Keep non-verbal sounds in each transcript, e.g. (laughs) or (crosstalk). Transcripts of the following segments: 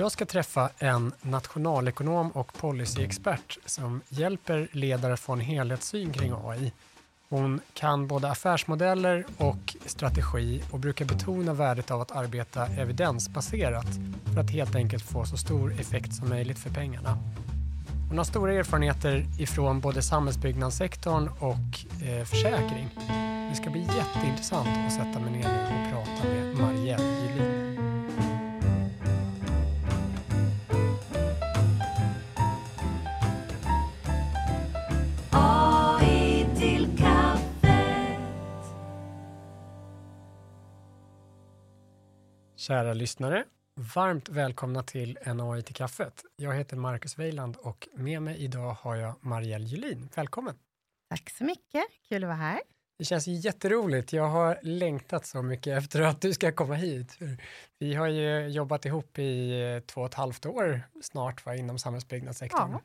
Jag ska träffa en nationalekonom och policyexpert som hjälper ledare att få en helhetssyn kring AI. Hon kan både affärsmodeller och strategi och brukar betona värdet av att arbeta evidensbaserat för att helt enkelt få så stor effekt som möjligt för pengarna. Hon har stora erfarenheter ifrån både samhällsbyggnadssektorn och eh, försäkring. Det ska bli jätteintressant att sätta mig ner och prata med Marielle Julin. Kära lyssnare, varmt välkomna till en AI till kaffet. Jag heter Marcus Weiland och med mig idag har jag Marielle Julin. Välkommen! Tack så mycket, kul att vara här. Det känns jätteroligt. Jag har längtat så mycket efter att du ska komma hit. Vi har ju jobbat ihop i eh, två och ett halvt år snart va, inom samhällsbyggnadssektorn. Ja.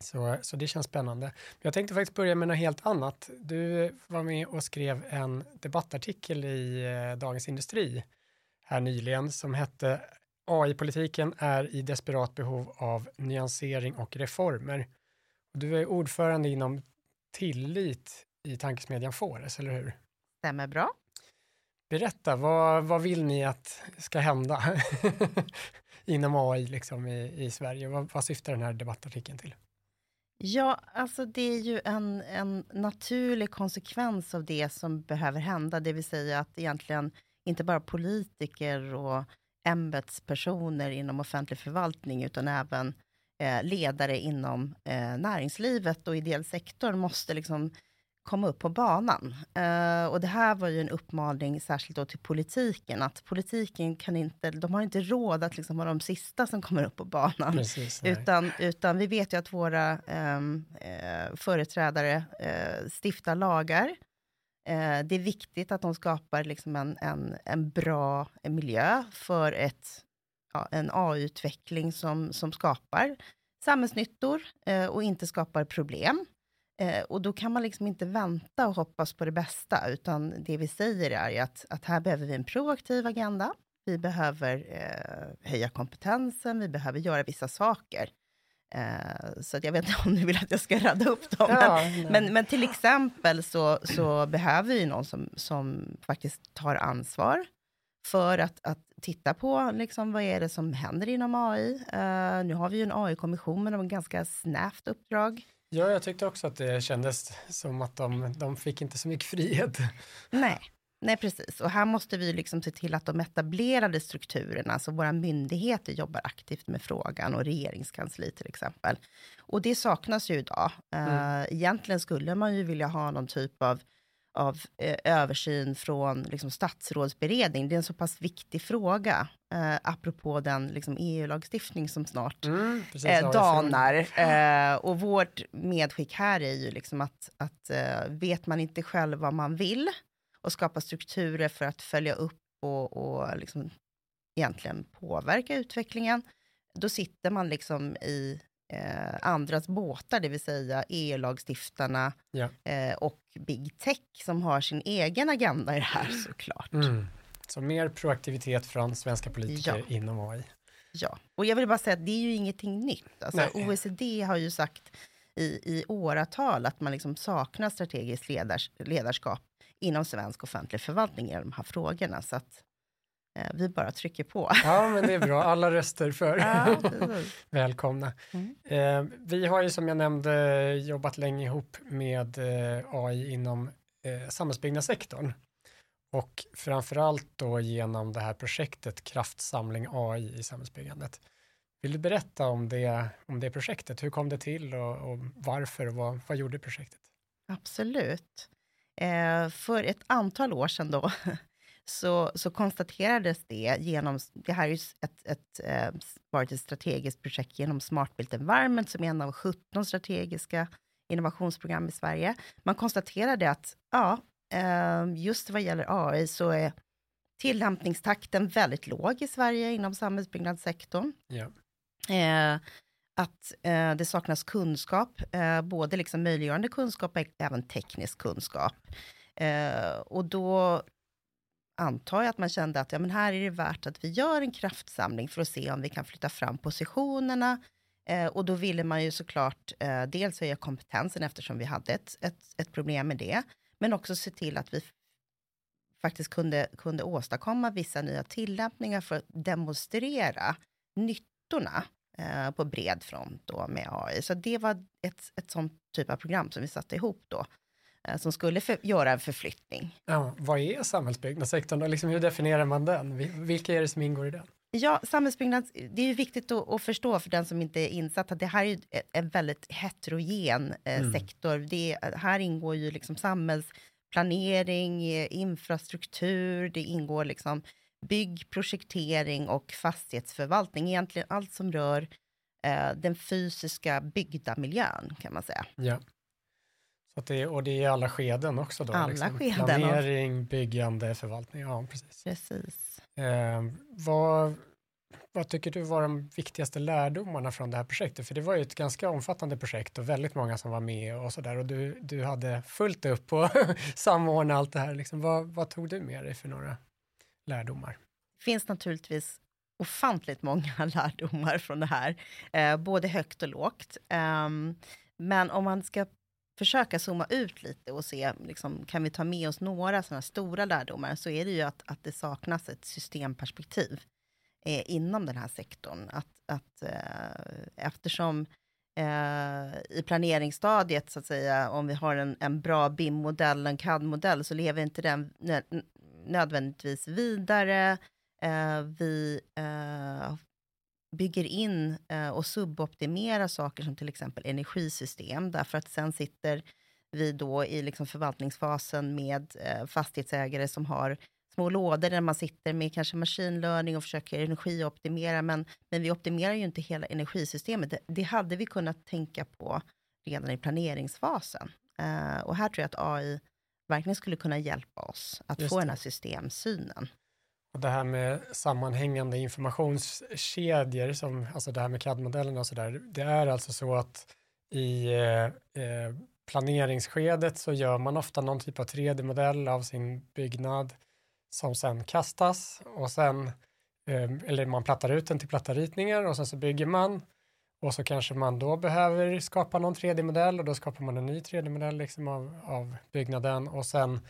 Så, så det känns spännande. Jag tänkte faktiskt börja med något helt annat. Du var med och skrev en debattartikel i eh, Dagens Industri här nyligen som hette AI-politiken är i desperat behov av nyansering och reformer. Du är ordförande inom tillit i tankesmedjan Fores, eller hur? Stämmer bra. Berätta, vad, vad vill ni att ska hända (laughs) inom AI liksom i, i Sverige? Vad, vad syftar den här debattartikeln till? Ja, alltså det är ju en, en naturlig konsekvens av det som behöver hända, det vill säga att egentligen inte bara politiker och ämbetspersoner inom offentlig förvaltning, utan även eh, ledare inom eh, näringslivet och ideell sektor måste liksom komma upp på banan. Eh, och det här var ju en uppmaning särskilt då till politiken, att politiken kan inte, de har inte råd att liksom vara de sista som kommer upp på banan. Precis. Utan, utan vi vet ju att våra ehm, eh, företrädare eh, stiftar lagar. Eh, det är viktigt att de skapar liksom en, en, en bra miljö för ett, ja, en AI-utveckling som, som skapar samhällsnyttor eh, och inte skapar problem. Eh, och då kan man liksom inte vänta och hoppas på det bästa, utan det vi säger är ju att, att här behöver vi en proaktiv agenda. Vi behöver eh, höja kompetensen, vi behöver göra vissa saker. Eh, så att jag vet inte (laughs) om du vill att jag ska rada upp dem. Ja, men, men, men till exempel så, så behöver vi någon som, som faktiskt tar ansvar för att, att titta på liksom, vad är det som händer inom AI. Eh, nu har vi ju en AI-kommission med en ganska snävt uppdrag. Ja, jag tyckte också att det kändes som att de, de fick inte så mycket frihet. Nej, nej precis. Och här måste vi liksom se till att de etablerade strukturerna, alltså våra myndigheter jobbar aktivt med frågan och regeringskansli till exempel. Och det saknas ju idag. Mm. Uh, egentligen skulle man ju vilja ha någon typ av av eh, översyn från liksom, statsrådsberedning. Det är en så pass viktig fråga, eh, apropå den liksom, EU-lagstiftning som snart Mm, precis, eh, danar. Eh, och vårt medskick här är ju liksom att, att eh, vet man inte själv vad man vill och skapa strukturer för att följa upp och, och liksom egentligen påverka utvecklingen, då sitter man liksom i eh, andras båtar, det vill säga EU-lagstiftarna Ja. eh, och Big Tech som har sin egen agenda i det här såklart. Mm. Så mer proaktivitet från svenska politiker Ja. inom AI. Ja, och jag vill bara säga att det är ju ingenting nytt. Alltså, Nej. OECD har ju sagt i, i åratal att man liksom saknar strategiskt ledars, ledarskap inom svensk offentlig förvaltning i de här frågorna. Så att eh, vi bara trycker på. Ja, men det är bra. Alla röster för. Ja. (laughs) Välkomna. Mm. Eh, vi har ju som jag nämnde jobbat länge ihop med eh, AI inom eh, samhällsbyggnadssektorn. Och framförallt då genom det här projektet Kraftsamling AI i samhällsbyggandet. Vill du berätta om det, om det projektet? Hur kom det till och, och varför och vad, vad gjorde projektet? Absolut. Eh, för ett antal år sedan då, (laughs) så, så konstaterades det genom, det här är ju ett, ett, eh, varit ett strategiskt projekt genom Smart Built Environment, som är en av 17 strategiska innovationsprogram i Sverige. Man konstaterade att, ja, eh, just vad gäller AI så är tillämpningstakten väldigt låg i Sverige inom samhällsbyggnadssektorn. Ja. Eh, att eh, det saknas kunskap, eh, både liksom möjliggörande kunskap och även teknisk kunskap. Eh, och då antar jag att man kände att ja, men här är det värt att vi gör en kraftsamling för att se om vi kan flytta fram positionerna. Eh, och då ville man ju såklart eh, dels höja kompetensen eftersom vi hade ett, ett, ett problem med det, men också se till att vi faktiskt kunde, kunde åstadkomma vissa nya tillämpningar för att demonstrera nyttorna eh, på bred front då med AI. Så det var ett, ett sånt typ av program som vi satte ihop då, eh, som skulle för, göra en förflyttning. Ja, vad är samhällsbyggnadssektorn och liksom hur definierar man den? Vil- Vilka är det som ingår i den? Ja, samhällsbyggnad, det är ju viktigt att, att förstå för den som inte är insatt att det här är en väldigt heterogen eh, Mm. sektor. Det, här ingår ju liksom samhällsplanering, eh, infrastruktur, det ingår liksom bygg, projektering och fastighetsförvaltning. Egentligen allt som rör eh, den fysiska byggda miljön kan man säga. Ja. Så det, och det är alla skeden också då? Alla liksom. skeden och- Planering, byggande, förvaltning, ja precis. Precis. Eh, vad, vad tycker du var de viktigaste lärdomarna från det här projektet? För det var ju ett ganska omfattande projekt och väldigt många som var med och sådär och du, du hade fullt upp på att (laughs) samordna allt det här. Liksom. Vad, vad tog du med dig för några lärdomar? Det finns naturligtvis ofantligt många (laughs) lärdomar från det här, eh, både högt och lågt. Eh, men om man ska försöka zooma ut lite och se, liksom, kan vi ta med oss några sådana stora lärdomar, så är det ju att, att det saknas ett systemperspektiv eh, inom den här sektorn. Att, att, eh, eftersom eh, i planeringsstadiet, så att säga, om vi har en, en bra BIM-modell, en CAD-modell, så lever inte den nödvändigtvis vidare. Eh, vi eh, bygger in eh, och suboptimerar saker som till exempel energisystem, därför att sen sitter vi då i liksom förvaltningsfasen med eh, fastighetsägare som har små lådor där man sitter med kanske machine learning och försöker energioptimera, men, men vi optimerar ju inte hela energisystemet. Det, det hade vi kunnat tänka på redan i planeringsfasen. Eh, och här tror jag att AI verkligen skulle kunna hjälpa oss att Just få det. den här systemsynen. Och det här med sammanhängande informationskedjor, som, alltså det här med CAD-modellerna och sådär, det är alltså så att i eh, eh, planeringsskedet så gör man ofta någon typ av 3D-modell av sin byggnad som sen kastas och sen, eh, eller man plattar ut den till platta ritningar och sen så bygger man och så kanske man då behöver skapa någon 3D-modell och då skapar man en ny 3D-modell liksom av, av byggnaden och sen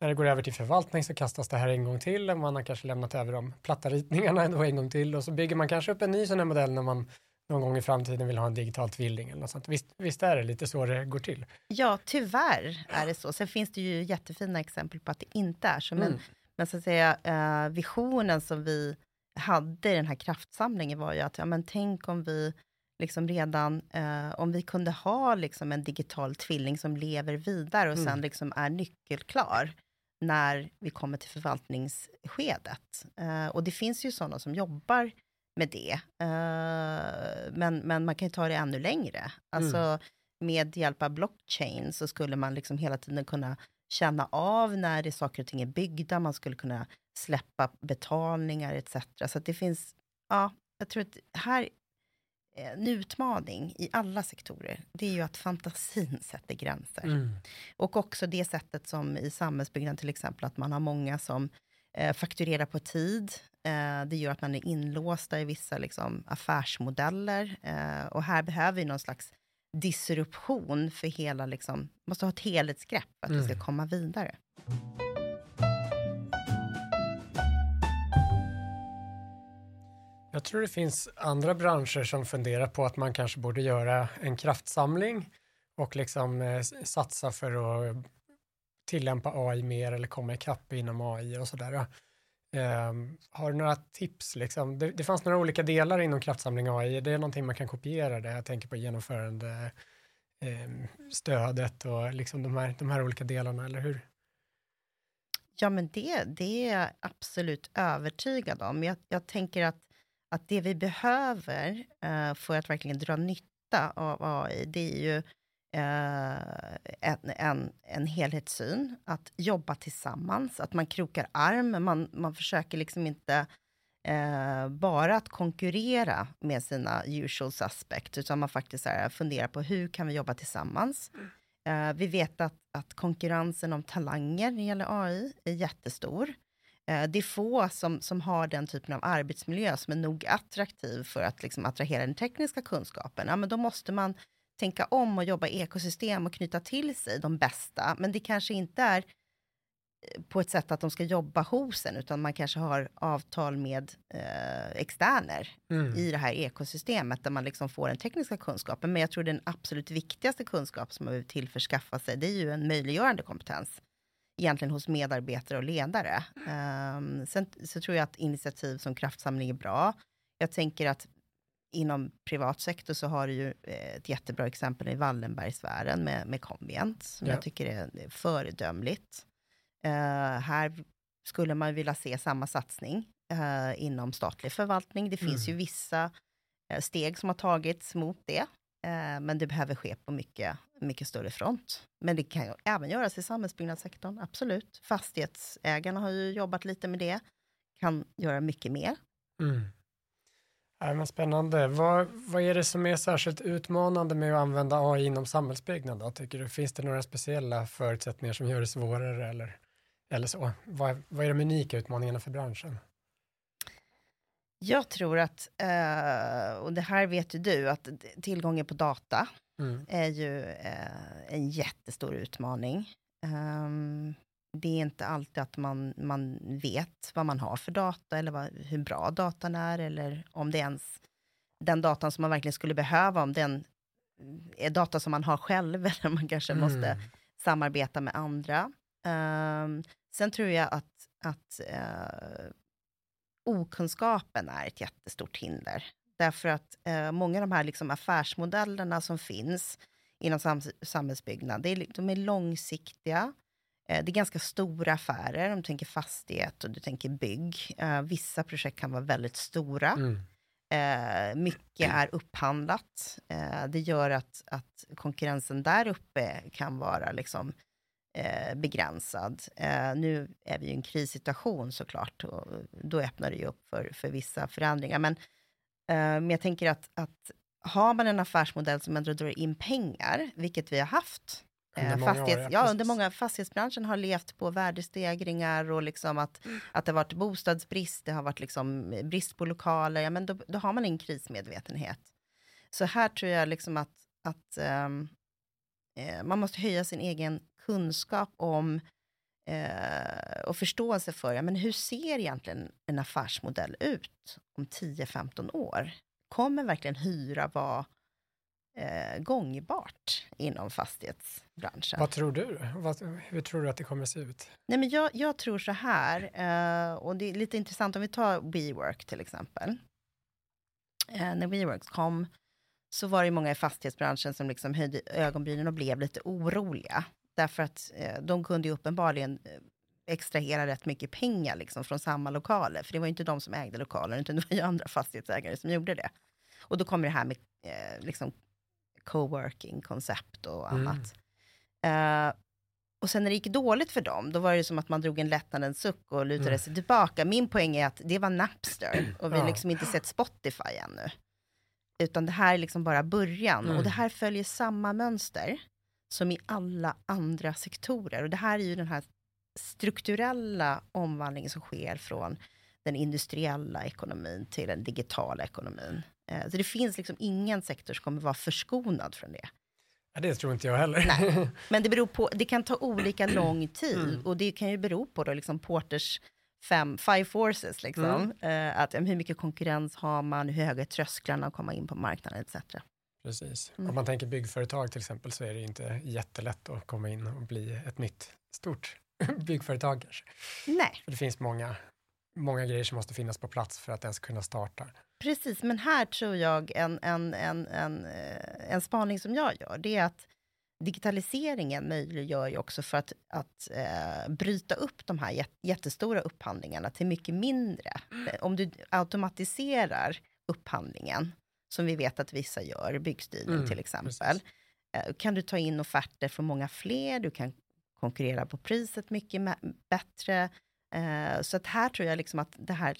när det går över till förvaltning så kastas det här en gång till och man har kanske lämnat över de platta ritningarna då en gång till och så bygger man kanske upp en ny sån här modell när man någon gång i framtiden vill ha en digital tvilling eller något sånt. Visst, visst är det lite så det går till? Ja, tyvärr är det så. Sen finns det ju jättefina exempel på att det inte är så. Men, men så att säga, eh, visionen som vi hade i den här kraftsamlingen var ju att, ja men tänk om vi liksom redan, eh, om vi kunde ha liksom en digital tvilling som lever vidare och Mm. sen liksom är nyckelklar när vi kommer till förvaltningsskedet. Eh, och det finns ju sådana som jobbar med det. Eh, men, men man kan ju ta det ännu längre. Alltså med hjälp av blockchain så skulle man liksom hela tiden kunna känna av när det saker och ting är byggda, man skulle kunna släppa betalningar etc. Så det finns, ja, jag tror att här, en utmaning i alla sektorer, det är ju att fantasin sätter gränser. Mm. Och också det sättet som i samhällsbyggnad till exempel, att man har många som eh, fakturerar på tid. Eh, det gör att man är inlåsta i vissa liksom, affärsmodeller. Eh, och här behöver vi någon slags disruption för hela, liksom, måste ha ett helhetsgrepp för att vi ska Mm. komma vidare. Jag tror det finns andra branscher som funderar på att man kanske borde göra en kraftsamling och liksom eh, satsa för att tillämpa AI mer eller komma ikapp inom AI och sådär. Um, har du några tips? Liksom? Det, det fanns några olika delar inom kraftsamling AI. Det är någonting man kan kopiera det. Jag tänker på genomförande ehm, stödet och liksom de här, de här olika delarna, eller hur? Ja, men det, det är jag absolut övertygad om. Jag, jag tänker att, att det vi behöver eh, för att verkligen dra nytta av AI, det är ju eh, en, en, en helhetssyn, att jobba tillsammans, att man krokar arm, man, man försöker liksom inte eh, bara att konkurrera med sina usual suspect, utan man faktiskt här, funderar på hur kan vi jobba tillsammans? Eh, vi vet att, att konkurrensen om talanger när det gäller AI är jättestor. Eh, det är få som, som har den typen av arbetsmiljö som är nog attraktiv för att liksom attrahera den tekniska kunskapen. Ja, men då måste man tänka om och jobba ekosystem och knyta till sig de bästa. Men det kanske inte är eh, på ett sätt att de ska jobba hos en, utan man kanske har avtal med eh, externer Mm. i det här ekosystemet, där man liksom får den tekniska kunskapen. Men jag tror den absolut viktigaste kunskap som man behöver tillförskaffa sig, det är ju en möjliggörande kompetens. Egentligen hos medarbetare och ledare. Ehm, sen så tror jag att initiativ som kraftsamling är bra. Jag tänker att inom privat sektor så har du ju eh, ett jättebra exempel i Wallenbergsfären med, med Combient, som Ja. jag tycker är är föredömligt. Eh, här skulle man vilja se samma satsning eh, inom statlig förvaltning. Det finns Mm. ju vissa steg som har tagits mot det, Eh, men det behöver ske på mycket, mycket större front. Men det kan ju även göras i samhällsbyggnadssektorn, absolut. Fastighetsägarna har ju jobbat lite med det, kan göra mycket mer. Mm. Ja, men spännande. Vad, vad är det som är särskilt utmanande med att använda AI inom samhällsbyggnad? Då, tycker du? Finns det några speciella förutsättningar som gör det svårare eller, eller så? Vad, vad är de unika utmaningarna för branschen? Jag tror att, eh, och det här vet ju du, att tillgången på data Mm. är ju eh, en jättestor utmaning. Ehm, det är inte alltid att man, man vet vad man har för data eller vad, hur bra datan är eller om det ens den datan som man verkligen skulle behöva, om den är data som man har själv (laughs) eller man kanske måste Mm. samarbeta med andra. Ehm, sen tror jag att, att eh, okunskapen är ett jättestort hinder. Därför att eh, många av de här liksom affärsmodellerna som finns inom sams- samhällsbyggnad, det är, de är långsiktiga. Eh, det är ganska stora affärer, om du tänker fastighet och du tänker bygg. Eh, vissa projekt kan vara väldigt stora. Mm. Eh, mycket är upphandlat. Eh, det gör att, att konkurrensen där uppe kan vara liksom, eh, begränsad. Eh, nu är vi i en krissituation såklart och då öppnar det ju upp för, för vissa förändringar. Men, eh, men jag tänker att, att har man en affärsmodell som ändå drar in pengar, vilket vi har haft, Under Eh, många år, fastighets, ja, ja, precis. under många fastighetsbranschen har levt på värdestegringar och liksom att, att det har varit bostadsbrist, det har varit liksom brist på lokaler, ja, men då, då har man en krismedvetenhet. Så här tror jag liksom att, att eh, man måste höja sin egen kunskap om eh, och förståelse för, ja, men hur ser egentligen en affärsmodell ut om 10-15 år? Kommer verkligen hyra vara eh, gångbart inom fastighetsbranschen? Vad tror du? Vad, hur tror du att det kommer se ut? Nej, men jag, jag tror så här, eh, och det är lite intressant om vi tar WeWork till exempel. Eh, när WeWork kom så var det många i fastighetsbranschen som liksom höjde ögonbrynen och blev lite oroliga. Därför att eh, de kunde ju uppenbarligen eh, extrahera rätt mycket pengar liksom från samma lokaler. För det var ju inte de som ägde lokalen, utan det var ju andra fastighetsägare som gjorde det. Och då kommer det här med eh, liksom coworking-koncept och Mm. annat. Eh, och sen när det gick dåligt för dem, då var det som att man drog en lättnadens suck och lutade Mm. sig tillbaka. Min poäng är att det var Napster (clears throat) och vi har liksom inte sett Spotify ännu. Utan det här är liksom bara början. Mm. Och det här följer samma mönster som i alla andra sektorer. Och det här är ju den här strukturella omvandlingen som sker från den industriella ekonomin till den digitala ekonomin. Eh, Så det finns liksom ingen sektor som kommer vara förskonad från det. Ja, det tror inte jag heller. Nej. (laughs) Men det, beror på, det kan ta olika lång tid Mm. och det kan ju bero på då, liksom Porters fem, five forces, liksom. Mm. Eh, att, hur mycket konkurrens har man, hur höga är trösklarna att komma in på marknaden etc. Precis. Mm. Om man tänker byggföretag till exempel så är det inte jättelätt att komma in och bli ett nytt stort (laughs) byggföretag kanske. Nej, För det finns många, många grejer som måste finnas på plats för att ens kunna starta. precis. Men här tror jag en, en, en, en, eh, en spaning som jag gör, det är att digitaliseringen möjliggör ju också för att, att eh, bryta upp de här jät- jättestora upphandlingarna till mycket mindre. Eh, Om du automatiserar upphandlingen, som vi vet att vissa gör, byggstyrning Mm, till exempel, precis. eh, kan du ta in offerter från många fler, du kan konkurrera på priset mycket bättre. Eh, så att här tror jag liksom att det här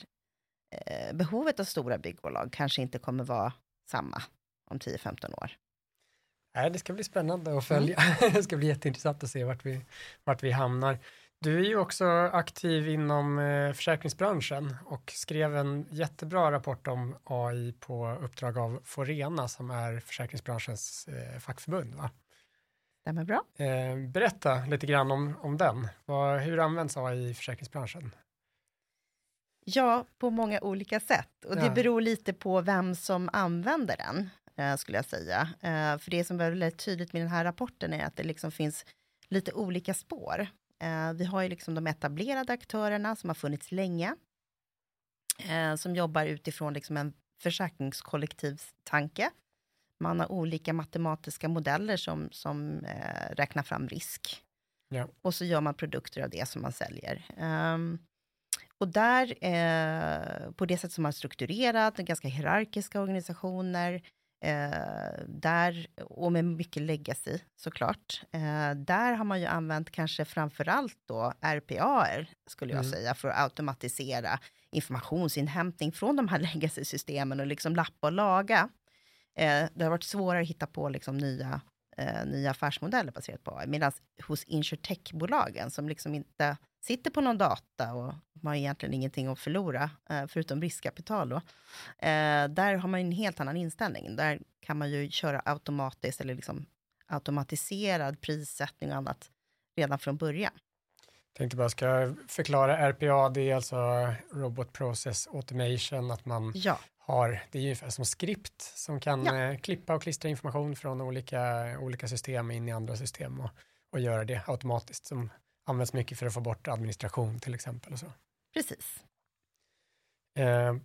eh, behovet av stora byggbolag kanske inte kommer vara samma om 10-15 år. Nej, det ska bli spännande att följa. (laughs) det ska bli jätteintressant att se vart vi, vart vi hamnar. Du är ju också aktiv inom eh, försäkringsbranschen och skrev en jättebra rapport om AI på uppdrag av Forena som är försäkringsbranschens eh, fackförbund. Va? Stämmer bra. Eh, berätta lite grann om, om den. Hur används AI i försäkringsbranschen? Ja, på många olika sätt. Och det Ja. beror lite på vem som använder den, skulle jag säga. För det som är väldigt tydligt med den här rapporten är att det liksom finns lite olika spår. Eh, vi har ju liksom de etablerade aktörerna som har funnits länge, eh, som jobbar utifrån liksom en försäkringskollektivstanke. Man har olika matematiska modeller som, som eh, räknar fram risk. Ja. Och så gör man produkter av det som man säljer. Ehm, och där, eh, på det sätt som man är strukturerat, ganska hierarkiska organisationer, eh, där, och med mycket legacy såklart, eh, där har man ju använt kanske framför allt då RPA, skulle jag Mm. säga, för att automatisera informationsinhämtning från de här (laughs) legacy-systemen och liksom lappa och laga. Eh, det har varit svårare att hitta på liksom nya, eh, nya affärsmodeller baserat på AI, medan hos insurtech-bolagen som liksom inte sitter på någon data och man har egentligen ingenting att förlora, eh, förutom riskkapital då. Eh, där har man en helt annan inställning. Där kan man ju köra automatiskt eller liksom automatiserad prissättning och annat redan från början. Tänkte bara ska förklara RPA, det är alltså Robot Process Automation, att man Ja, har, det är ungefär som skript som kan Ja. eh, klippa och klistra information från olika, olika system in i andra system och, och göra det automatiskt som används mycket för att få bort administration till exempel och så. precis. Eh,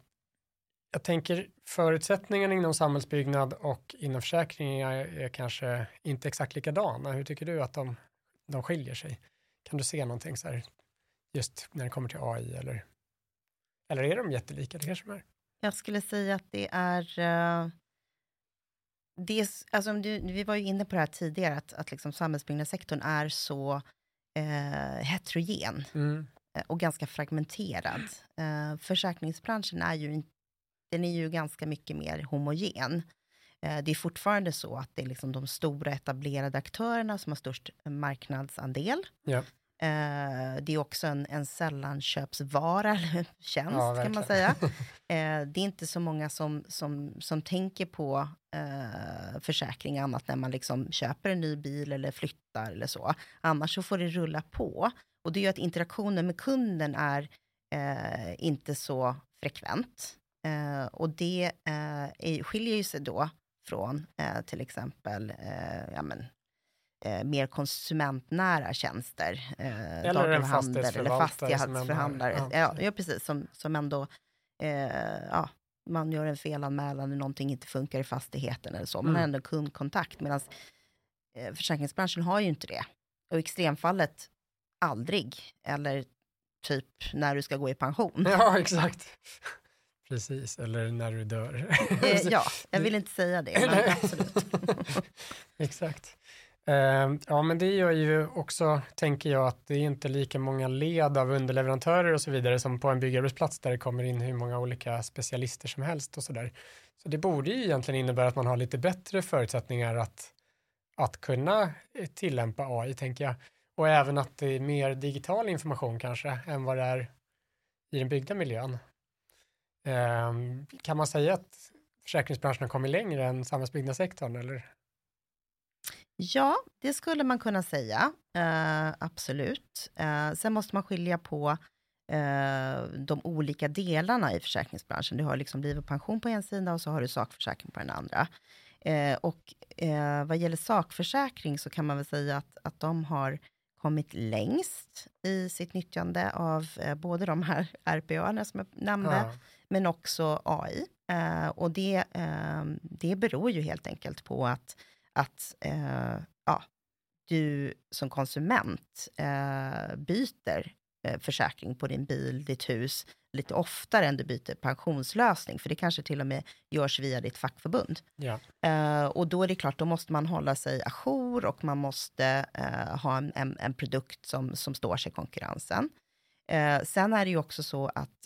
jag tänker förutsättningarna inom samhällsbyggnad och inom försäkringar är kanske inte exakt likadana. Hur tycker du att de, de skiljer sig? Kan du se någonting så här just när det kommer till AI eller, eller är de jättelika? Det kanske de är. Jag skulle säga att det är... eh, det alltså, du, vi var ju inne på det här tidigare, att, att liksom samhällsbyggnadssektorn är så eh, heterogen Mm. eh, och ganska fragmenterad. Eh, försäkringsbranschen är ju, den är ju ganska mycket mer homogen. Det är fortfarande så att det är liksom de stora etablerade aktörerna som har störst marknadsandel. Ja. Eh, det är också en, en sällanköpsvara, (laughs) eller tjänst Ja, kan man säga. (laughs) Eh, det är inte så många som, som, som tänker på eh, försäkring annat när man liksom köper en ny bil eller flyttar eller så. Annars så får det rulla på. Och det gör att interaktionen med kunden är eh, inte så frekvent. Eh, och det eh, är, skiljer ju sig då från eh, till exempel ja, men, eh, mer konsumentnära tjänster. Eh, en eller fastighetsförvaltare som ändå har- fastighetsförhandlare. ja, Ja, precis. ja, precis. Som, som ändå, eh, ja, man gör en felanmälan när någonting inte funkar i fastigheten eller så. Man Mm. har ändå kundkontakt. Medan eh, försäkringsbranschen har ju inte det. Och i extremfallet aldrig. Eller typ när du ska gå i pension. Ja, exakt. (laughs) Precis, eller när du dör. Eh, ja, (laughs) jag vill inte säga det, men absolut. (laughs) Exakt. Eh, ja, men det gör ju också, tänker jag, att det är inte lika många led av underleverantörer och så vidare som på en byggarbetsplats där det kommer in hur många olika specialister som helst och så där. Så det borde ju egentligen innebära att man har lite bättre förutsättningar att, att kunna eh, tillämpa AI, tänker jag. Och även att det är mer digital information kanske än vad det är i den byggda miljön. Eh, kan man säga att försäkringsbranschen har kommit längre än samhällsbyggnadssektorn eller? Ja, det skulle man kunna säga. Eh, absolut. Eh, sen måste man skilja på eh, de olika delarna i försäkringsbranschen. Du har liksom liv och pension på en sida och så har du sakförsäkring på den andra. Eh, och eh, vad gäller sakförsäkring så kan man väl säga att, att de har kommit längst i sitt nyttjande av eh, både de här (laughs) RPA som jag nämnde, Ja. men också AI. Och det, det beror ju helt enkelt på att, att eh, ja, du som konsument eh, byter eh, försäkring på din bil, ditt hus, lite oftare än du byter pensionslösning, för det kanske till och med görs via ditt fackförbund. Ja. Eh, och då är det klart, då måste man hålla sig ajour och man måste eh, ha en, en, en produkt som, som står sig i konkurrensen. Eh, sen är det ju också så att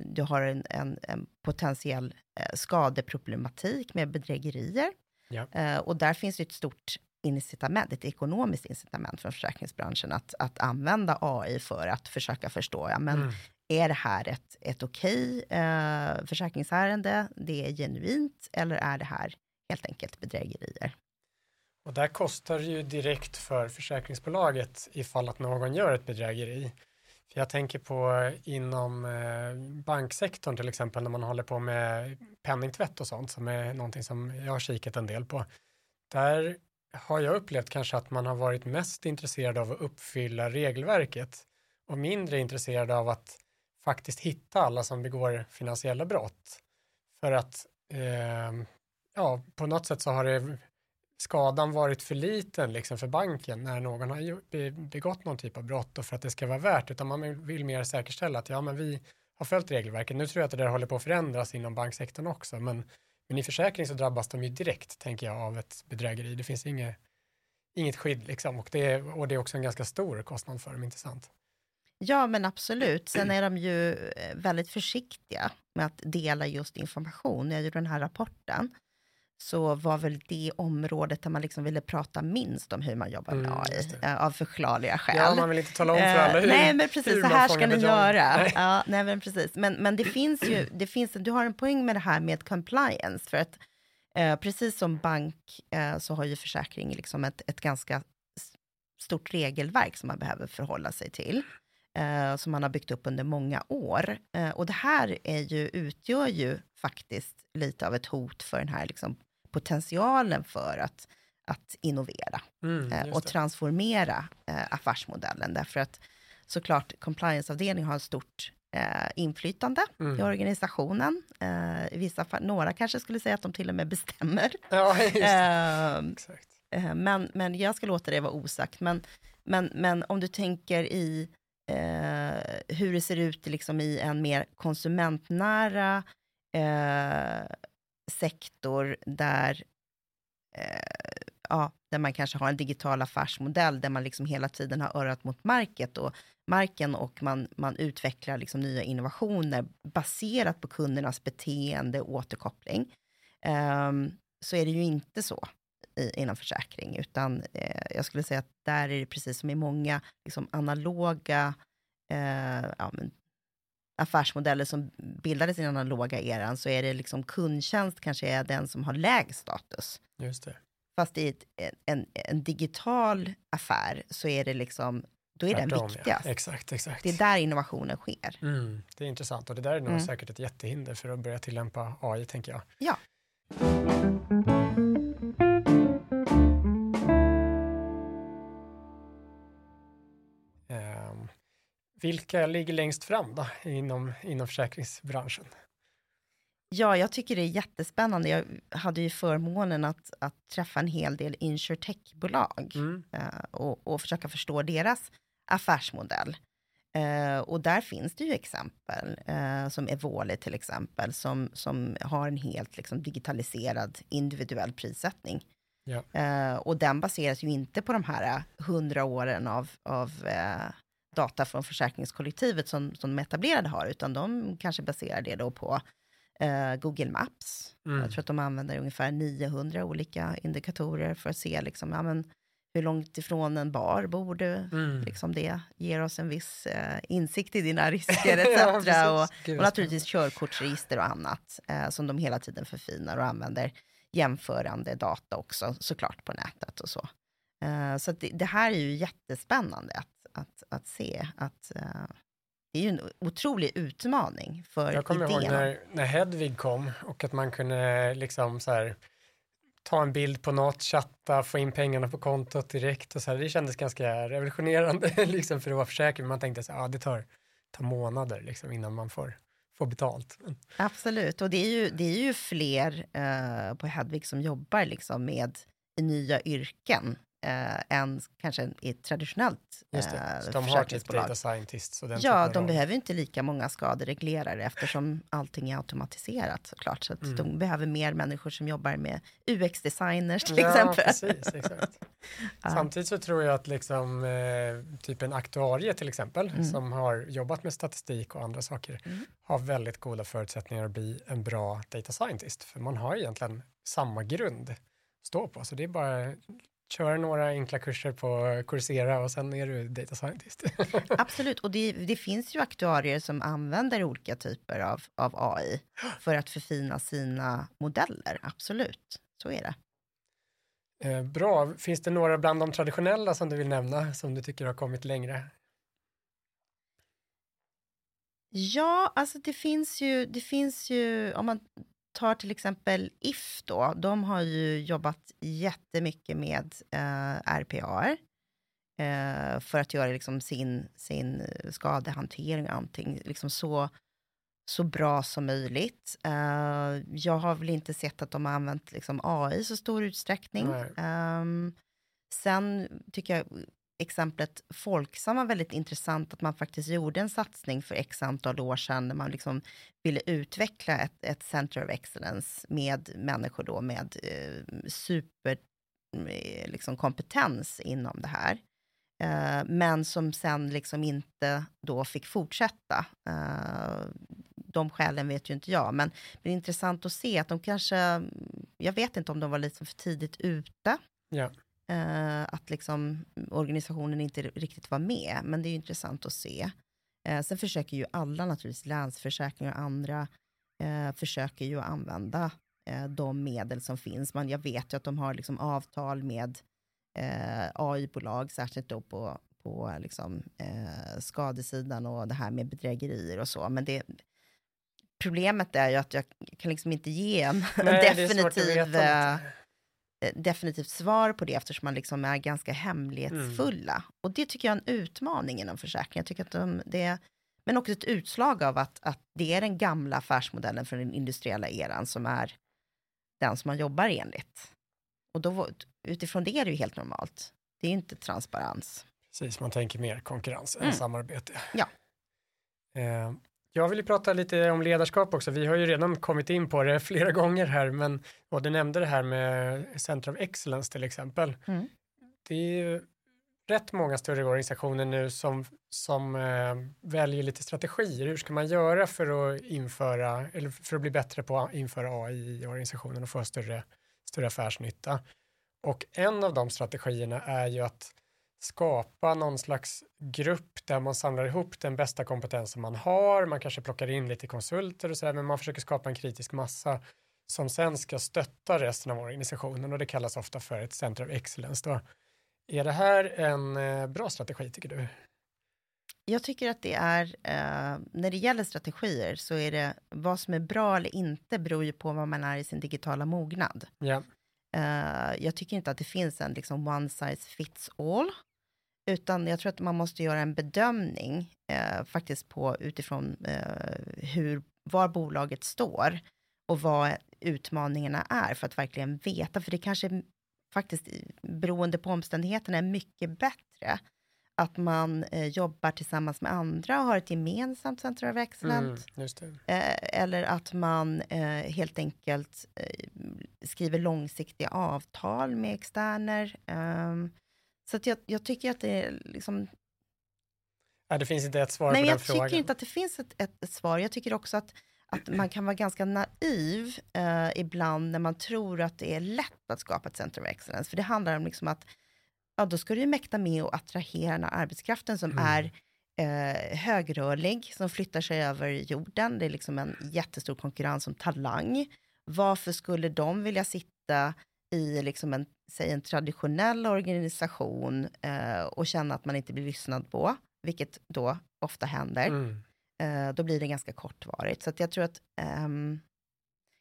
du har en, en, en potentiell skadeproblematik med bedrägerier. Ja. Eh, och där finns det ett stort incitament, ett ekonomiskt incitament från försäkringsbranschen att, att använda AI för att försöka förstå, ja men Mm. är det här ett, ett okej eh, försäkringsärende, det är genuint, eller är det här helt enkelt bedrägerier? Och där kostar det ju direkt för försäkringsbolaget ifall att någon gör ett bedrägeri. Jag tänker på eh, inom eh, banksektorn till exempel när man håller på med penningtvätt och sånt som är någonting som jag har kikat en del på. Där har jag upplevt kanske att man har varit mest intresserad av att uppfylla regelverket och mindre intresserad av att faktiskt hitta alla som begår finansiella brott. För att eh, ja, på något sätt så har det skadan varit för liten liksom för banken när någon har begått någon typ av brott och för att det ska vara värt, utan man vill mer säkerställa att ja, men vi har följt regelverket. Nu tror jag att det där håller på att förändras inom banksektorn också, men, men i försäkring så drabbas de ju direkt, tänker jag, av ett bedrägeri. Det finns inget, inget skydd liksom och det, är, och det är också en ganska stor kostnad för dem, inte sant? Ja, men absolut. Sen är de ju eh, väldigt försiktiga med att dela just information. Jag gjorde den här rapporten så var väl det området där man liksom ville prata minst om hur man jobbar med Mm, AI, eh, av förklarliga skäl. Ja, man vill inte tala om för alla hur, Eh, nej, men precis, hur så här ska ni göra. Nej. Ja, nej, men precis. Men, men det finns ju, (clears throat) det finns, du har en poäng med det här med compliance, för att eh, precis som bank eh, så har ju försäkring liksom ett, ett ganska stort regelverk som man behöver förhålla sig till, eh, som man har byggt upp under många år. Eh, och det här är ju, utgör ju faktiskt lite av ett hot för den här liksom, potentialen för att, att innovera Mm, eh, och transformera eh, affärsmodellen. Därför att såklart compliance-avdelningen har ett stort eh, inflytande Mm. i organisationen. Eh, I vissa fall, några kanske skulle säga att de till och med bestämmer. (laughs) Ja, det. Eh, Exakt. men, men jag ska låta det vara osagt. Men, men, men om du tänker i eh, hur det ser ut liksom i en mer konsumentnära eh, sektor där, eh, ja, där man kanske har en digital affärsmodell där man liksom hela tiden har örat mot market och marken och man, man utvecklar liksom nya innovationer baserat på kundernas beteende och återkoppling. Ehm, så är det ju inte så i, inom försäkring, utan eh, jag skulle säga att där är det precis som i många liksom, analoga eh, ja, men, affärsmodeller som bildades i den analoga eran, så är det liksom kundtjänst kanske är den som har lägst status. Just det. Fast i ett, en, en digital affär så är det liksom, då är den Tvärtom, viktigast. Ja. Exakt, exakt. Det är där innovationen sker. Mm, det är intressant och det där är nog Mm. säkert ett jättehinder för att börja tillämpa AI, tänker jag. Ja. Vilka ligger längst fram då inom, inom försäkringsbranschen? Ja, jag tycker det är jättespännande. Jag hade ju förmånen att, att träffa en hel del insurtech-bolag Mm. eh, och, och försöka förstå deras affärsmodell. Eh, och där finns det ju exempel, eh, som Evoli till exempel, som, som har en helt liksom, digitaliserad individuell prissättning. Ja. Eh, och den baseras ju inte på de här hundra åren av, av data från försäkringskollektivet som, som de etablerade har, utan de kanske baserar det då på eh, Google Maps. Mm. Jag tror att de använder ungefär 900 olika indikatorer för att se liksom, ja, men, hur långt ifrån en bar bor du. Mm. Liksom det ger oss en viss eh, insikt i dina (laughs) risker etc. Ja, och, Gud, och naturligtvis körkortsregister och annat eh, som de hela tiden förfinar och använder jämförande data också såklart på nätet och så. Eh, så det, det här är ju jättespännande att, att, att se att eh, det är ju en otrolig utmaning för Jag kommer ihåg idén. när, när Hedvig kom och att man kunde liksom så här ta en bild på något, chatta, få in pengarna på kontot direkt och så här. Det kändes ganska revolutionerande (laughs) liksom för att vara försäkrad. Man tänkte så här, ja det tar, tar månader liksom innan man får, får betalt. Absolut, och det är ju, det är ju fler eh, på Hedvig som jobbar liksom med nya yrken eh, än kanske i ett traditionellt just det. eh, Så de har typ data scientists och den Ja, de behöver inte lika många skadereglerare eftersom allting är automatiserat såklart. Så Mm. de behöver mer människor som jobbar med UX-designers till ja, exempel. Precis, exakt. (laughs) Ja. Samtidigt så tror jag att liksom, eh, typ en aktuarie till exempel, Mm. som har jobbat med statistik och andra saker, Mm. har väldigt goda förutsättningar att bli en bra data scientist. För man har egentligen samma grund stå på, så det är bara köra några enkla kurser på Coursera och sen är du data scientist. (laughs) Absolut, och det, det finns ju aktuarier som använder olika typer av, av AI för att förfina sina modeller. Absolut, så är det. Eh, Bra. Finns det några bland de traditionella som du vill nämna som du tycker har kommit längre? Ja, alltså det finns ju, det finns ju, om man tar till exempel If då, de har ju jobbat jättemycket med eh, RPA eh, för att göra liksom sin, sin skadehantering och allting liksom så, så bra som möjligt. Eh, jag har väl inte sett att de har använt liksom AI i så stor utsträckning. Ehm, sen tycker jag exemplet Folksam var väldigt intressant, att man faktiskt gjorde en satsning för x antal år sedan, när man liksom ville utveckla ett, ett center of excellence med människor då med eh, super eh, liksom kompetens inom det här. Eh, men som sen liksom inte då fick fortsätta. Eh, de skälen vet ju inte jag, men det är intressant att se att de kanske, jag vet inte om de var lite för tidigt ute, Ja eh, att liksom organisationen inte riktigt var med, men det är intressant att se. Eh, sen försöker ju alla naturligtvis, Länsförsäkringar och andra, eh, försöker ju använda eh, de medel som finns. Men jag vet ju att de har liksom avtal med eh, AI-bolag, särskilt då på, på liksom, eh, skadesidan och det här med bedrägerier och så. Men det, problemet är ju att jag kan liksom inte ge en Nej, definitiv, definitivt svar på det eftersom man liksom är ganska hemlighetsfulla. Och det tycker jag är en utmaning inom försäkringen. Jag tycker att de, det men också ett utslag av att, att det är den gamla affärsmodellen från den industriella eran som är den som man jobbar enligt. Och då, utifrån det är det ju helt normalt. Det är inte transparens. Precis, man tänker mer konkurrens än Mm. samarbete. Ja. Eh, jag vill ju prata lite om ledarskap också. Vi har ju redan kommit in på det (laughs) flera gånger här, men och du nämnde det här med Center of Excellence till exempel. Mm. Det är ju rätt många större organisationer nu som, som eh, väljer lite strategier. Hur ska man göra för att införa, eller för att bli bättre på att införa AI i organisationen och få större, större affärsnytta? Och en av de strategierna är ju att skapa någon slags grupp där man samlar ihop den bästa kompetensen man har. Man kanske plockar in lite konsulter och sådär, men man försöker skapa en kritisk massa som sen ska stötta resten av organisationen och det kallas ofta för ett center of excellence. Då. Är det här en eh, bra strategi tycker du? Jag tycker att det är, eh, när det gäller strategier, så är det vad som är bra eller inte beror ju på vad man är i sin digitala mognad. Ja, Eh, jag tycker inte att det finns en liksom one size fits all, utan jag tror att man måste göra en bedömning eh, faktiskt på utifrån eh, hur, var bolaget står och vad utmaningarna är för att verkligen veta, för det kanske faktiskt beroende på omständigheterna är mycket bättre att man eh, jobbar tillsammans med andra och har ett gemensamt center of excellence mm. Eh, eller att man eh, helt enkelt eh, skriver långsiktiga avtal med externer. Så jag, jag tycker att det är liksom... Nej, det finns inte ett svar Nej, på jag den frågan. tycker inte att det finns ett, ett, ett svar. Jag tycker också att, att (clears throat) man kan vara ganska naiv eh, ibland när man tror att det är lätt att skapa ett center of excellence. För det handlar om liksom att ja, då ska du ju mäkta med att attrahera den här arbetskraften som Mm. är eh, högrörlig, som flyttar sig över jorden. Det är liksom en jättestor konkurrens om talang. Varför skulle de vilja sitta i liksom en, säg en traditionell organisation eh, och känna att man inte blir lyssnad på, vilket då ofta händer. Mm. Eh, då blir det ganska kortvarigt. Så jag tror att ehm,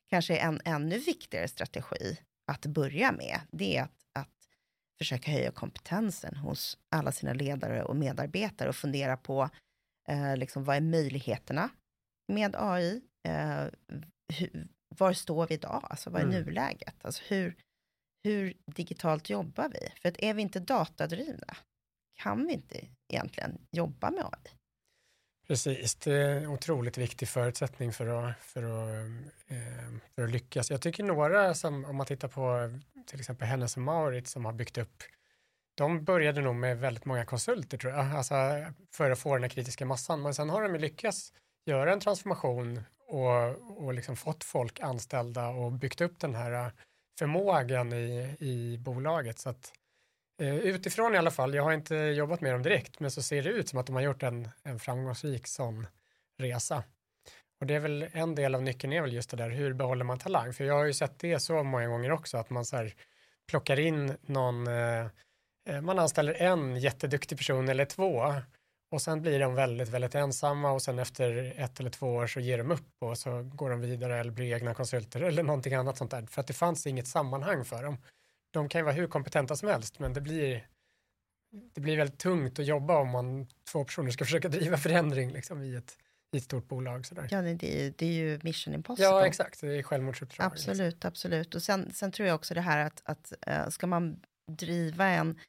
kanske en ännu viktigare strategi att börja med, det är att, att försöka höja kompetensen hos alla sina ledare och medarbetare och fundera på eh, liksom, vad är möjligheterna med AI? Eh, hur, var står vi idag? Alltså vad är Mm. nuläget? Alltså hur, hur digitalt jobbar vi? För att är vi inte datadrivna kan vi inte egentligen jobba med AI. Precis, det är en otroligt viktig förutsättning för att, för att, eh, för att lyckas. Jag tycker några som, om man tittar på till exempel Hennes och Mauritz som har byggt upp, de började nog med väldigt många konsulter tror jag, alltså för att få den här kritiska massan, men sen har de lyckats göra en transformation och, och liksom fått folk anställda och byggt upp den här förmågan i, i bolaget. Så att Eh, utifrån i alla fall, jag har inte jobbat med dem direkt, men så ser det ut som att de har gjort en, en framgångsrik sån resa. Och det är väl en del av nyckeln är väl just det där, hur behåller man talang? För jag har ju sett det så många gånger också, att man så här plockar in någon, eh, eh man anställer en jätteduktig person eller två och sen blir de väldigt, väldigt ensamma och sen efter ett eller två år så ger de upp och så går de vidare eller blir egna konsulter eller någonting annat sånt där. För att det fanns inget sammanhang för dem. De kan ju vara hur kompetenta som helst men det blir, det blir väldigt tungt att jobba om man två personer ska (laughs) försöka driva förändring liksom, i, ett, i ett stort bolag. Sådär. Ja, det är, det är ju mission impossible. Ja, exakt. Det är självmordsuppdrag. Absolut, liksom. absolut. Och sen, sen tror jag också det här att, att uh, ska man driva en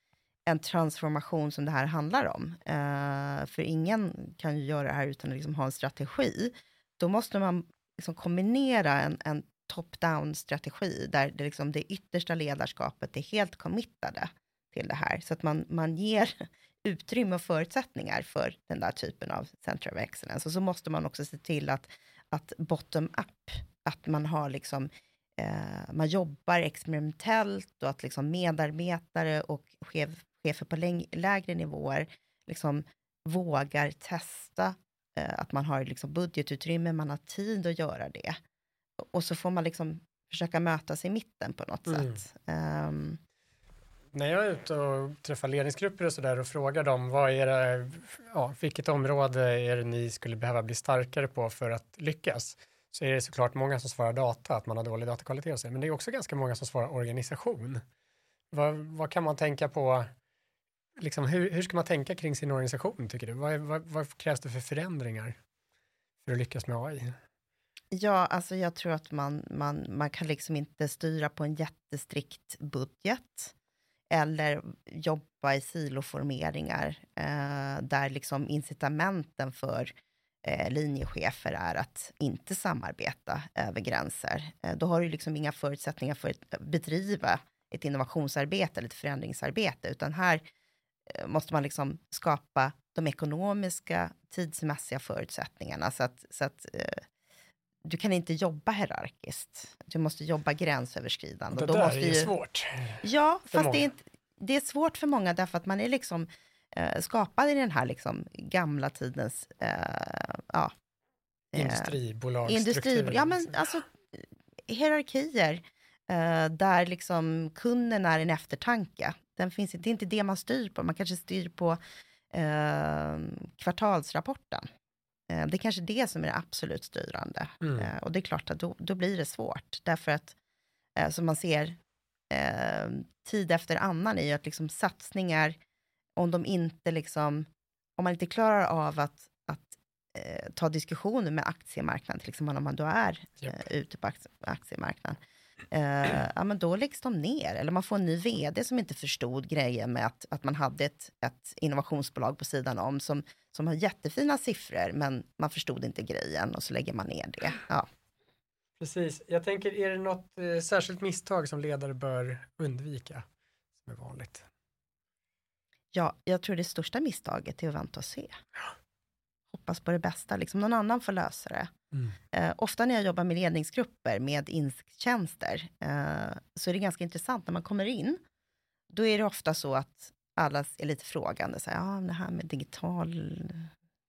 en transformation som det här handlar om. Eh, för ingen kan ju göra det här utan att liksom ha en strategi. Då måste man liksom kombinera en, en top-down strategi där det, liksom det yttersta ledarskapet är helt committade till det här. Så att man, man ger (laughs) utrymme och förutsättningar för den där typen av center of excellence. Och så måste man också se till att, att bottom-up, att man har liksom eh, man jobbar experimentellt och att liksom medarbetare och chef, chefer på lägre nivåer liksom vågar testa eh, att man har liksom budgetutrymme, man har tid att göra det. Och så får man liksom försöka mötas i mitten på något mm. sätt. Um, när jag är ute och träffar ledningsgrupper och sådär och frågar dem vad är det, ja, vilket område är det ni skulle behöva bli starkare på för att lyckas? Så är det såklart många som svarar data, att man har dålig datakvalitet och så, men det är också ganska många som svarar organisation. Vad, vad kan man tänka på liksom, hur, hur ska man tänka kring sin organisation tycker du? Vad, vad, vad, krävs det för förändringar för att lyckas med AI? Ja, alltså jag tror att man, man, man kan liksom inte styra på en jättestrikt budget eller jobba i siloformeringar eh, där liksom incitamenten för eh, linjechefer är att inte samarbeta över gränser. Eh, då har du liksom inga förutsättningar för att bedriva ett innovationsarbete eller ett förändringsarbete, utan här Eh, måste man liksom skapa de ekonomiska, tidsmässiga förutsättningarna så att, så att eh, du kan inte jobba hierarkiskt. Du måste jobba gränsöverskridande. Det där måste är ju svårt. Ja, fast det är, inte, det är svårt för många därför att man är liksom eh, skapad i den här liksom gamla tidens eh, ja, eh, industribolagsstruktur. Industri, ja, men alltså hierarkier eh, där liksom kunden är en eftertanke. Den finns, det är inte det man styr på, man kanske styr på eh, kvartalsrapporten. Eh, det är kanske det som är det absolut styrande. Mm. Eh, och det är klart att då, då blir det svårt, därför att eh, som man ser eh, tid efter annan är ju att liksom satsningar, om de inte liksom, om man inte klarar av att, att eh, ta diskussioner med aktiemarknaden, till exempel om man då är yep. ute på aktiemarknaden, eh, ja, men då läggs de ner. Eller man får en ny vd som inte förstod grejen med att, att man hade ett, ett innovationsbolag på sidan om som, som har jättefina siffror, men man förstod inte grejen och så lägger man ner det. Ja. Precis. Jag tänker, är det något eh, särskilt misstag som ledare bör undvika som är vanligt? Ja, jag tror det största misstaget är att vänta och se. Hoppas på det bästa, liksom någon annan får lösa det. Mm. Eh, ofta när jag jobbar med ledningsgrupper med insiktstjänster, eh, så är det ganska intressant när man kommer in. Då är det ofta så att alla är lite frågande. Så här, ja, det här med digital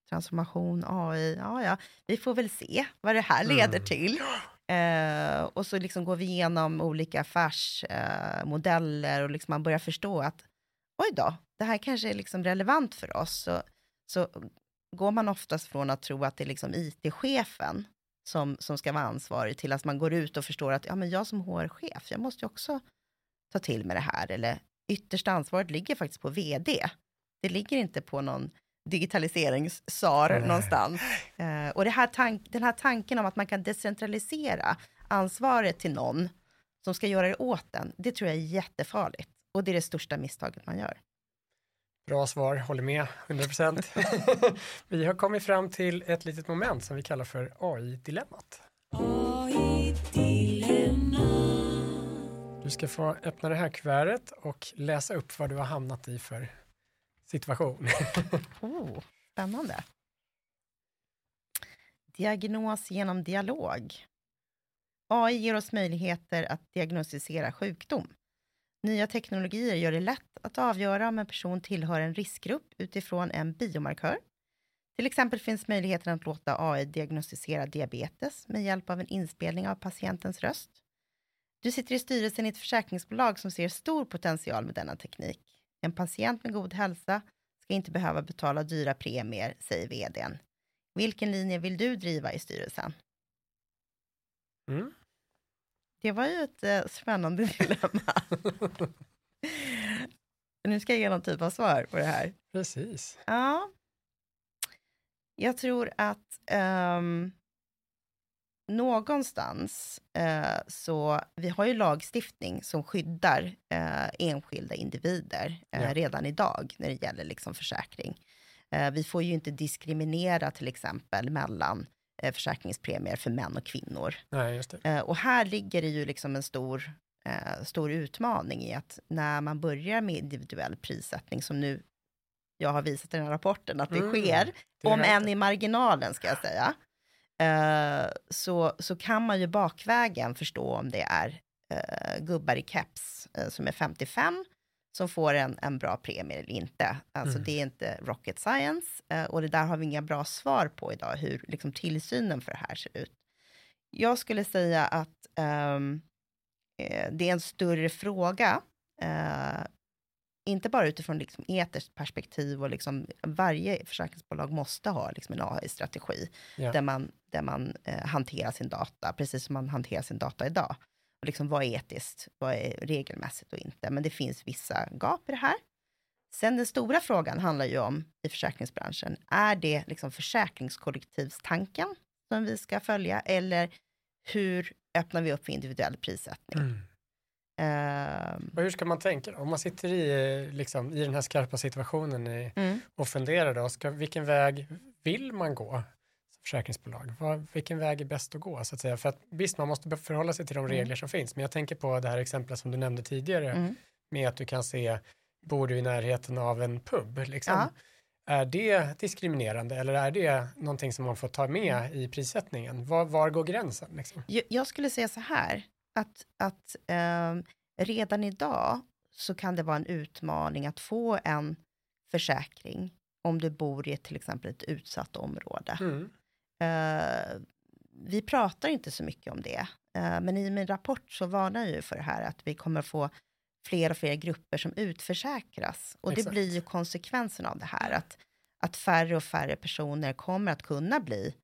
transformation, AI, ja, ja, vi får väl se vad det här leder mm. till. Eh, och så liksom går vi igenom olika affärsmodeller och liksom man börjar förstå att oj då, det här kanske är liksom relevant för oss. Så, så går man oftast från att tro att det är liksom IT-chefen som, som ska vara ansvarig till att man går ut och förstår att ja, men jag som HR-chef, jag måste ju också ta till mig det här. Eller yttersta ansvaret ligger faktiskt på vd. Det ligger inte på någon digitaliseringssar mm. någonstans. Uh, och här tank, den här tanken om att man kan decentralisera ansvaret till någon som ska göra det åt den, det tror jag är jättefarligt. Och det är det största misstaget man gör. Bra svar, håller med 100%. (laughs) vi har kommit fram till ett litet moment som vi kallar för AI-dilemmat. AI-dilemma. Du ska få öppna det här kuvertet och läsa upp vad du har hamnat i för situation. (laughs) oh, spännande. Diagnos genom dialog. AI ger oss möjligheter att diagnostisera sjukdom Nya teknologier gör det lätt att avgöra om en person tillhör en riskgrupp utifrån en biomarkör. Till exempel finns möjligheten att låta AI diagnostisera diabetes med hjälp av en inspelning av patientens röst. Du sitter i styrelsen i ett försäkringsbolag som ser stor potential med denna teknik. En patient med god hälsa ska inte behöva betala dyra premier, säger vdn. Vilken linje vill du driva i styrelsen? Mm. Det var ju ett eh, spännande (laughs) dilemma. nu ska jag ge någon typ av svar på det här. Precis. Ja. Jag tror att ehm, någonstans eh, så, vi har ju lagstiftning som skyddar eh, enskilda individer eh, Ja. redan idag när det gäller liksom försäkring. Eh, vi får ju inte diskriminera till exempel mellan försäkringspremier för män och kvinnor. Nej. Eh, och här ligger det ju liksom en stor, eh, stor utmaning i att när man börjar med individuell prissättning, som nu jag har visat i den här rapporten att det Mm, sker, det om än i marginalen ska jag säga, eh, så, så kan man ju bakvägen förstå om det är eh, gubbar i keps eh, som är 55 som får en, en bra premie eller inte. Alltså Mm. det är inte rocket science eh, och det där har vi inga bra svar på idag, hur liksom, tillsynen för det här ser ut. Jag skulle säga att eh, det är en större fråga, eh, inte bara utifrån liksom etiskt perspektiv och liksom varje försäkringsbolag måste ha liksom en AI-strategi Ja. där man, där man eh, hanterar sin data, precis som man hanterar sin data idag. Och liksom vad är etiskt, vad är regelmässigt och inte. Men det finns vissa gap i det här. Sen den stora frågan handlar ju om i försäkringsbranschen, är det liksom försäkringskollektivstanken som vi ska följa eller hur öppnar vi upp för individuell prissättning? Mm. Ehm, Och hur ska man tänka då? Om man sitter i, liksom, i den här skarpa situationen i, mm. och funderar då, ska, vilken väg vill man gå försäkringsbolag? Vad, vilken väg är bäst att gå så att säga? För att visst, man måste förhålla sig till de Mm. regler som finns, men jag tänker på det här exemplet som du nämnde tidigare Mm. med att du kan se, bor du i närheten av en pub, liksom. Ja. Är det diskriminerande eller är det någonting som man får ta Mm. med i prissättningen? Var, var går gränsen? Liksom? Jag, skulle säga så här, att, att ehm, redan idag så kan det vara en utmaning att få en försäkring om du bor i ett, till exempel ett utsatt område. Mm. Eh, vi pratar inte så mycket om det, eh, men i min rapport så varnar jag ju för det här att vi kommer få fler och fler grupper som utförsäkras. Och det Exakt. blir ju konsekvensen av det här, att, att färre och färre personer kommer att kunna bli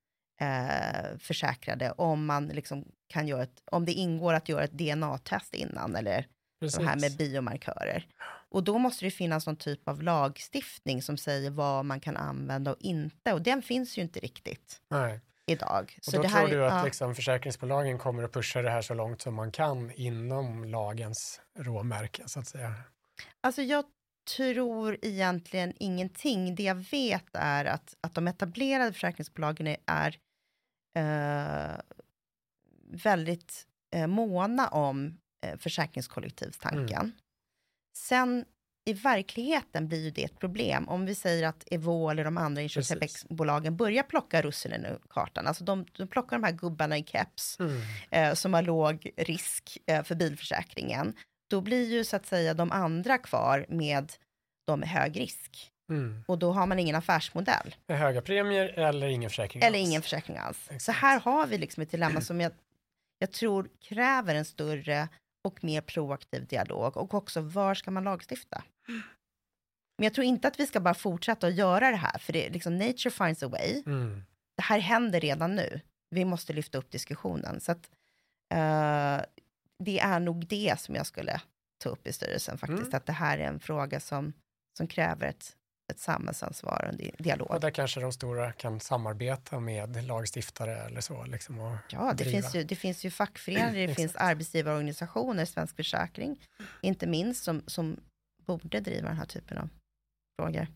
eh, försäkrade om man liksom kan göra ett, om det ingår att göra ett DNA-test innan eller Precis. det här med biomarkörer. Och då måste det finnas någon typ av lagstiftning som säger vad man kan använda och inte. Och den finns ju inte riktigt Nej. idag. Och då det här, tror du att ja, liksom försäkringsbolagen kommer att pusha det här så långt som man kan inom lagens råmärke så att säga? Alltså jag tror egentligen ingenting. Det jag vet är att, att de etablerade försäkringsbolagen är, är eh, väldigt eh, måna om eh, försäkringskollektivstanken. Sen i verkligheten blir ju det ett problem. Om vi säger att Evo eller de andra inköpsbolagen börjar plocka russinen ur kartan. Alltså de, de plockar de här gubbarna i keps Mm. eh, som har låg risk eh, för bilförsäkringen. Då blir ju så att säga de andra kvar med de med hög risk. Mm. Och då har man ingen affärsmodell. Med höga premier eller ingen försäkring Eller alls. ingen försäkring alls. Så Exakt. här har vi liksom ett dilemma som jag, jag tror kräver en större och mer proaktiv dialog. Och också, var ska man lagstifta? Men jag tror inte att vi ska bara fortsätta att göra det här, för det är liksom nature finds a way. Mm. Det här händer redan nu. Vi måste lyfta upp diskussionen. Så att, eh, det är nog det som jag skulle ta upp i styrelsen faktiskt. Mm. Att det här är en fråga som, som kräver ett, ett samhällsansvar och en di- dialog. Och där kanske de stora kan samarbeta med lagstiftare eller så. Liksom, Ja, det driva. finns, ju, det finns ju fackföreningar, det (clears throat) finns arbetsgivarorganisationer, Svensk Försäkring, inte minst, som, som borde driva den här typen av frågor.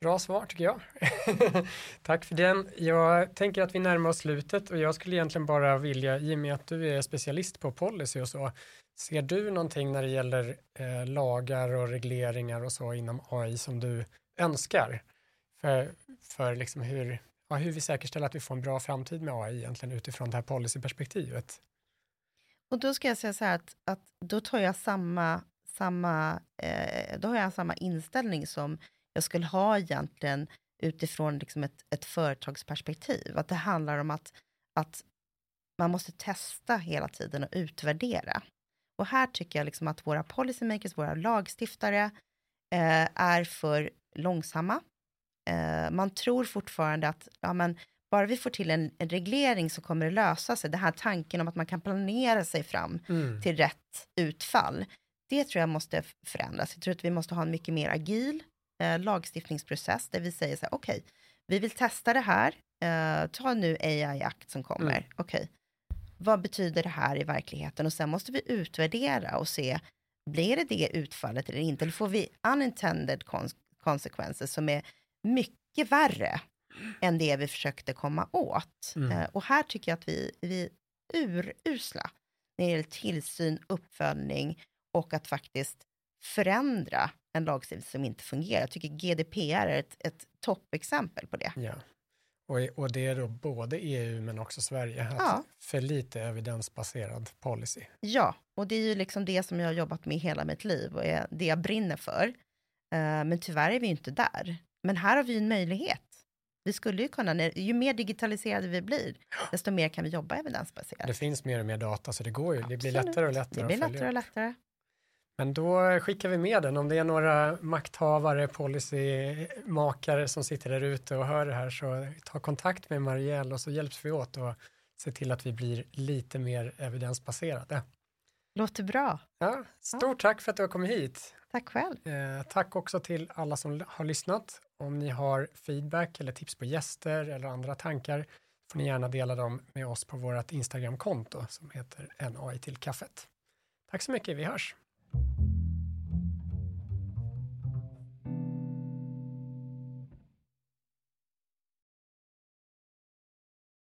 Bra svar tycker jag. (laughs) Tack för den. Jag tänker att vi närmar oss slutet och jag skulle egentligen bara vilja, i och med att du är specialist på policy och så, ser du någonting när det gäller eh, lagar och regleringar och så inom AI som du önskar för, för liksom hur, ja, hur vi säkerställer att vi får en bra framtid med AI egentligen utifrån det här policyperspektivet? Och då ska jag säga så här att, att då tar jag samma, samma, eh, då har jag samma inställning som jag skulle ha egentligen utifrån liksom ett, ett företagsperspektiv. Att det handlar om att, att man måste testa hela tiden och utvärdera. Och här tycker jag liksom att våra policymakers, våra lagstiftare, eh, är för långsamma. Eh, man tror fortfarande att ja, men, bara vi får till en, en, reglering så kommer det lösa sig. Den här tanken om att man kan planera sig fram mm. till rätt utfall. Det tror jag måste förändras. Jag tror att vi måste ha en mycket mer agil eh, lagstiftningsprocess där vi säger så här, okej, okay, vi vill testa det här. Eh, ta nu AI Act som kommer. Mm. Okej, okay. Vad betyder det här i verkligheten? Och sen måste vi utvärdera och se, blir det det utfallet eller inte? Eller får vi unintended konsekvenser som är mycket värre än det vi försökte komma åt. Mm. Eh, och här tycker jag att vi, vi är urusla när det gäller tillsyn, uppföljning och att faktiskt förändra en lagstiftning som inte fungerar. Jag tycker GDPR är ett, ett toppexempel på det. Ja. Och, och det är då både EU men också Sverige, att ja. för lite evidensbaserad policy. Ja, och det är ju liksom det som jag har jobbat med hela mitt liv och är det jag brinner för. Uh, men tyvärr är vi inte där. Men här har vi en möjlighet. Vi skulle ju kunna, ju mer digitaliserade vi blir, desto mer kan vi jobba evidensbaserat. Det finns mer och mer data, så det går ju, Absolut. det blir lättare och lättare Det blir lättare och lättare. Men då skickar vi med den. Om det är några makthavare, policymakare som sitter där ute och hör det här så ta kontakt med Marielle och så hjälps vi åt och se till att vi blir lite mer evidensbaserade. Låter bra. Ja, stort ja. tack för att du har kommit hit. Tack själv. Eh, tack också till alla som har lyssnat. Om ni har feedback eller tips på gäster eller andra tankar får ni gärna dela dem med oss på vårt Instagramkonto som heter NAI till kaffet. Tack så mycket, vi hörs.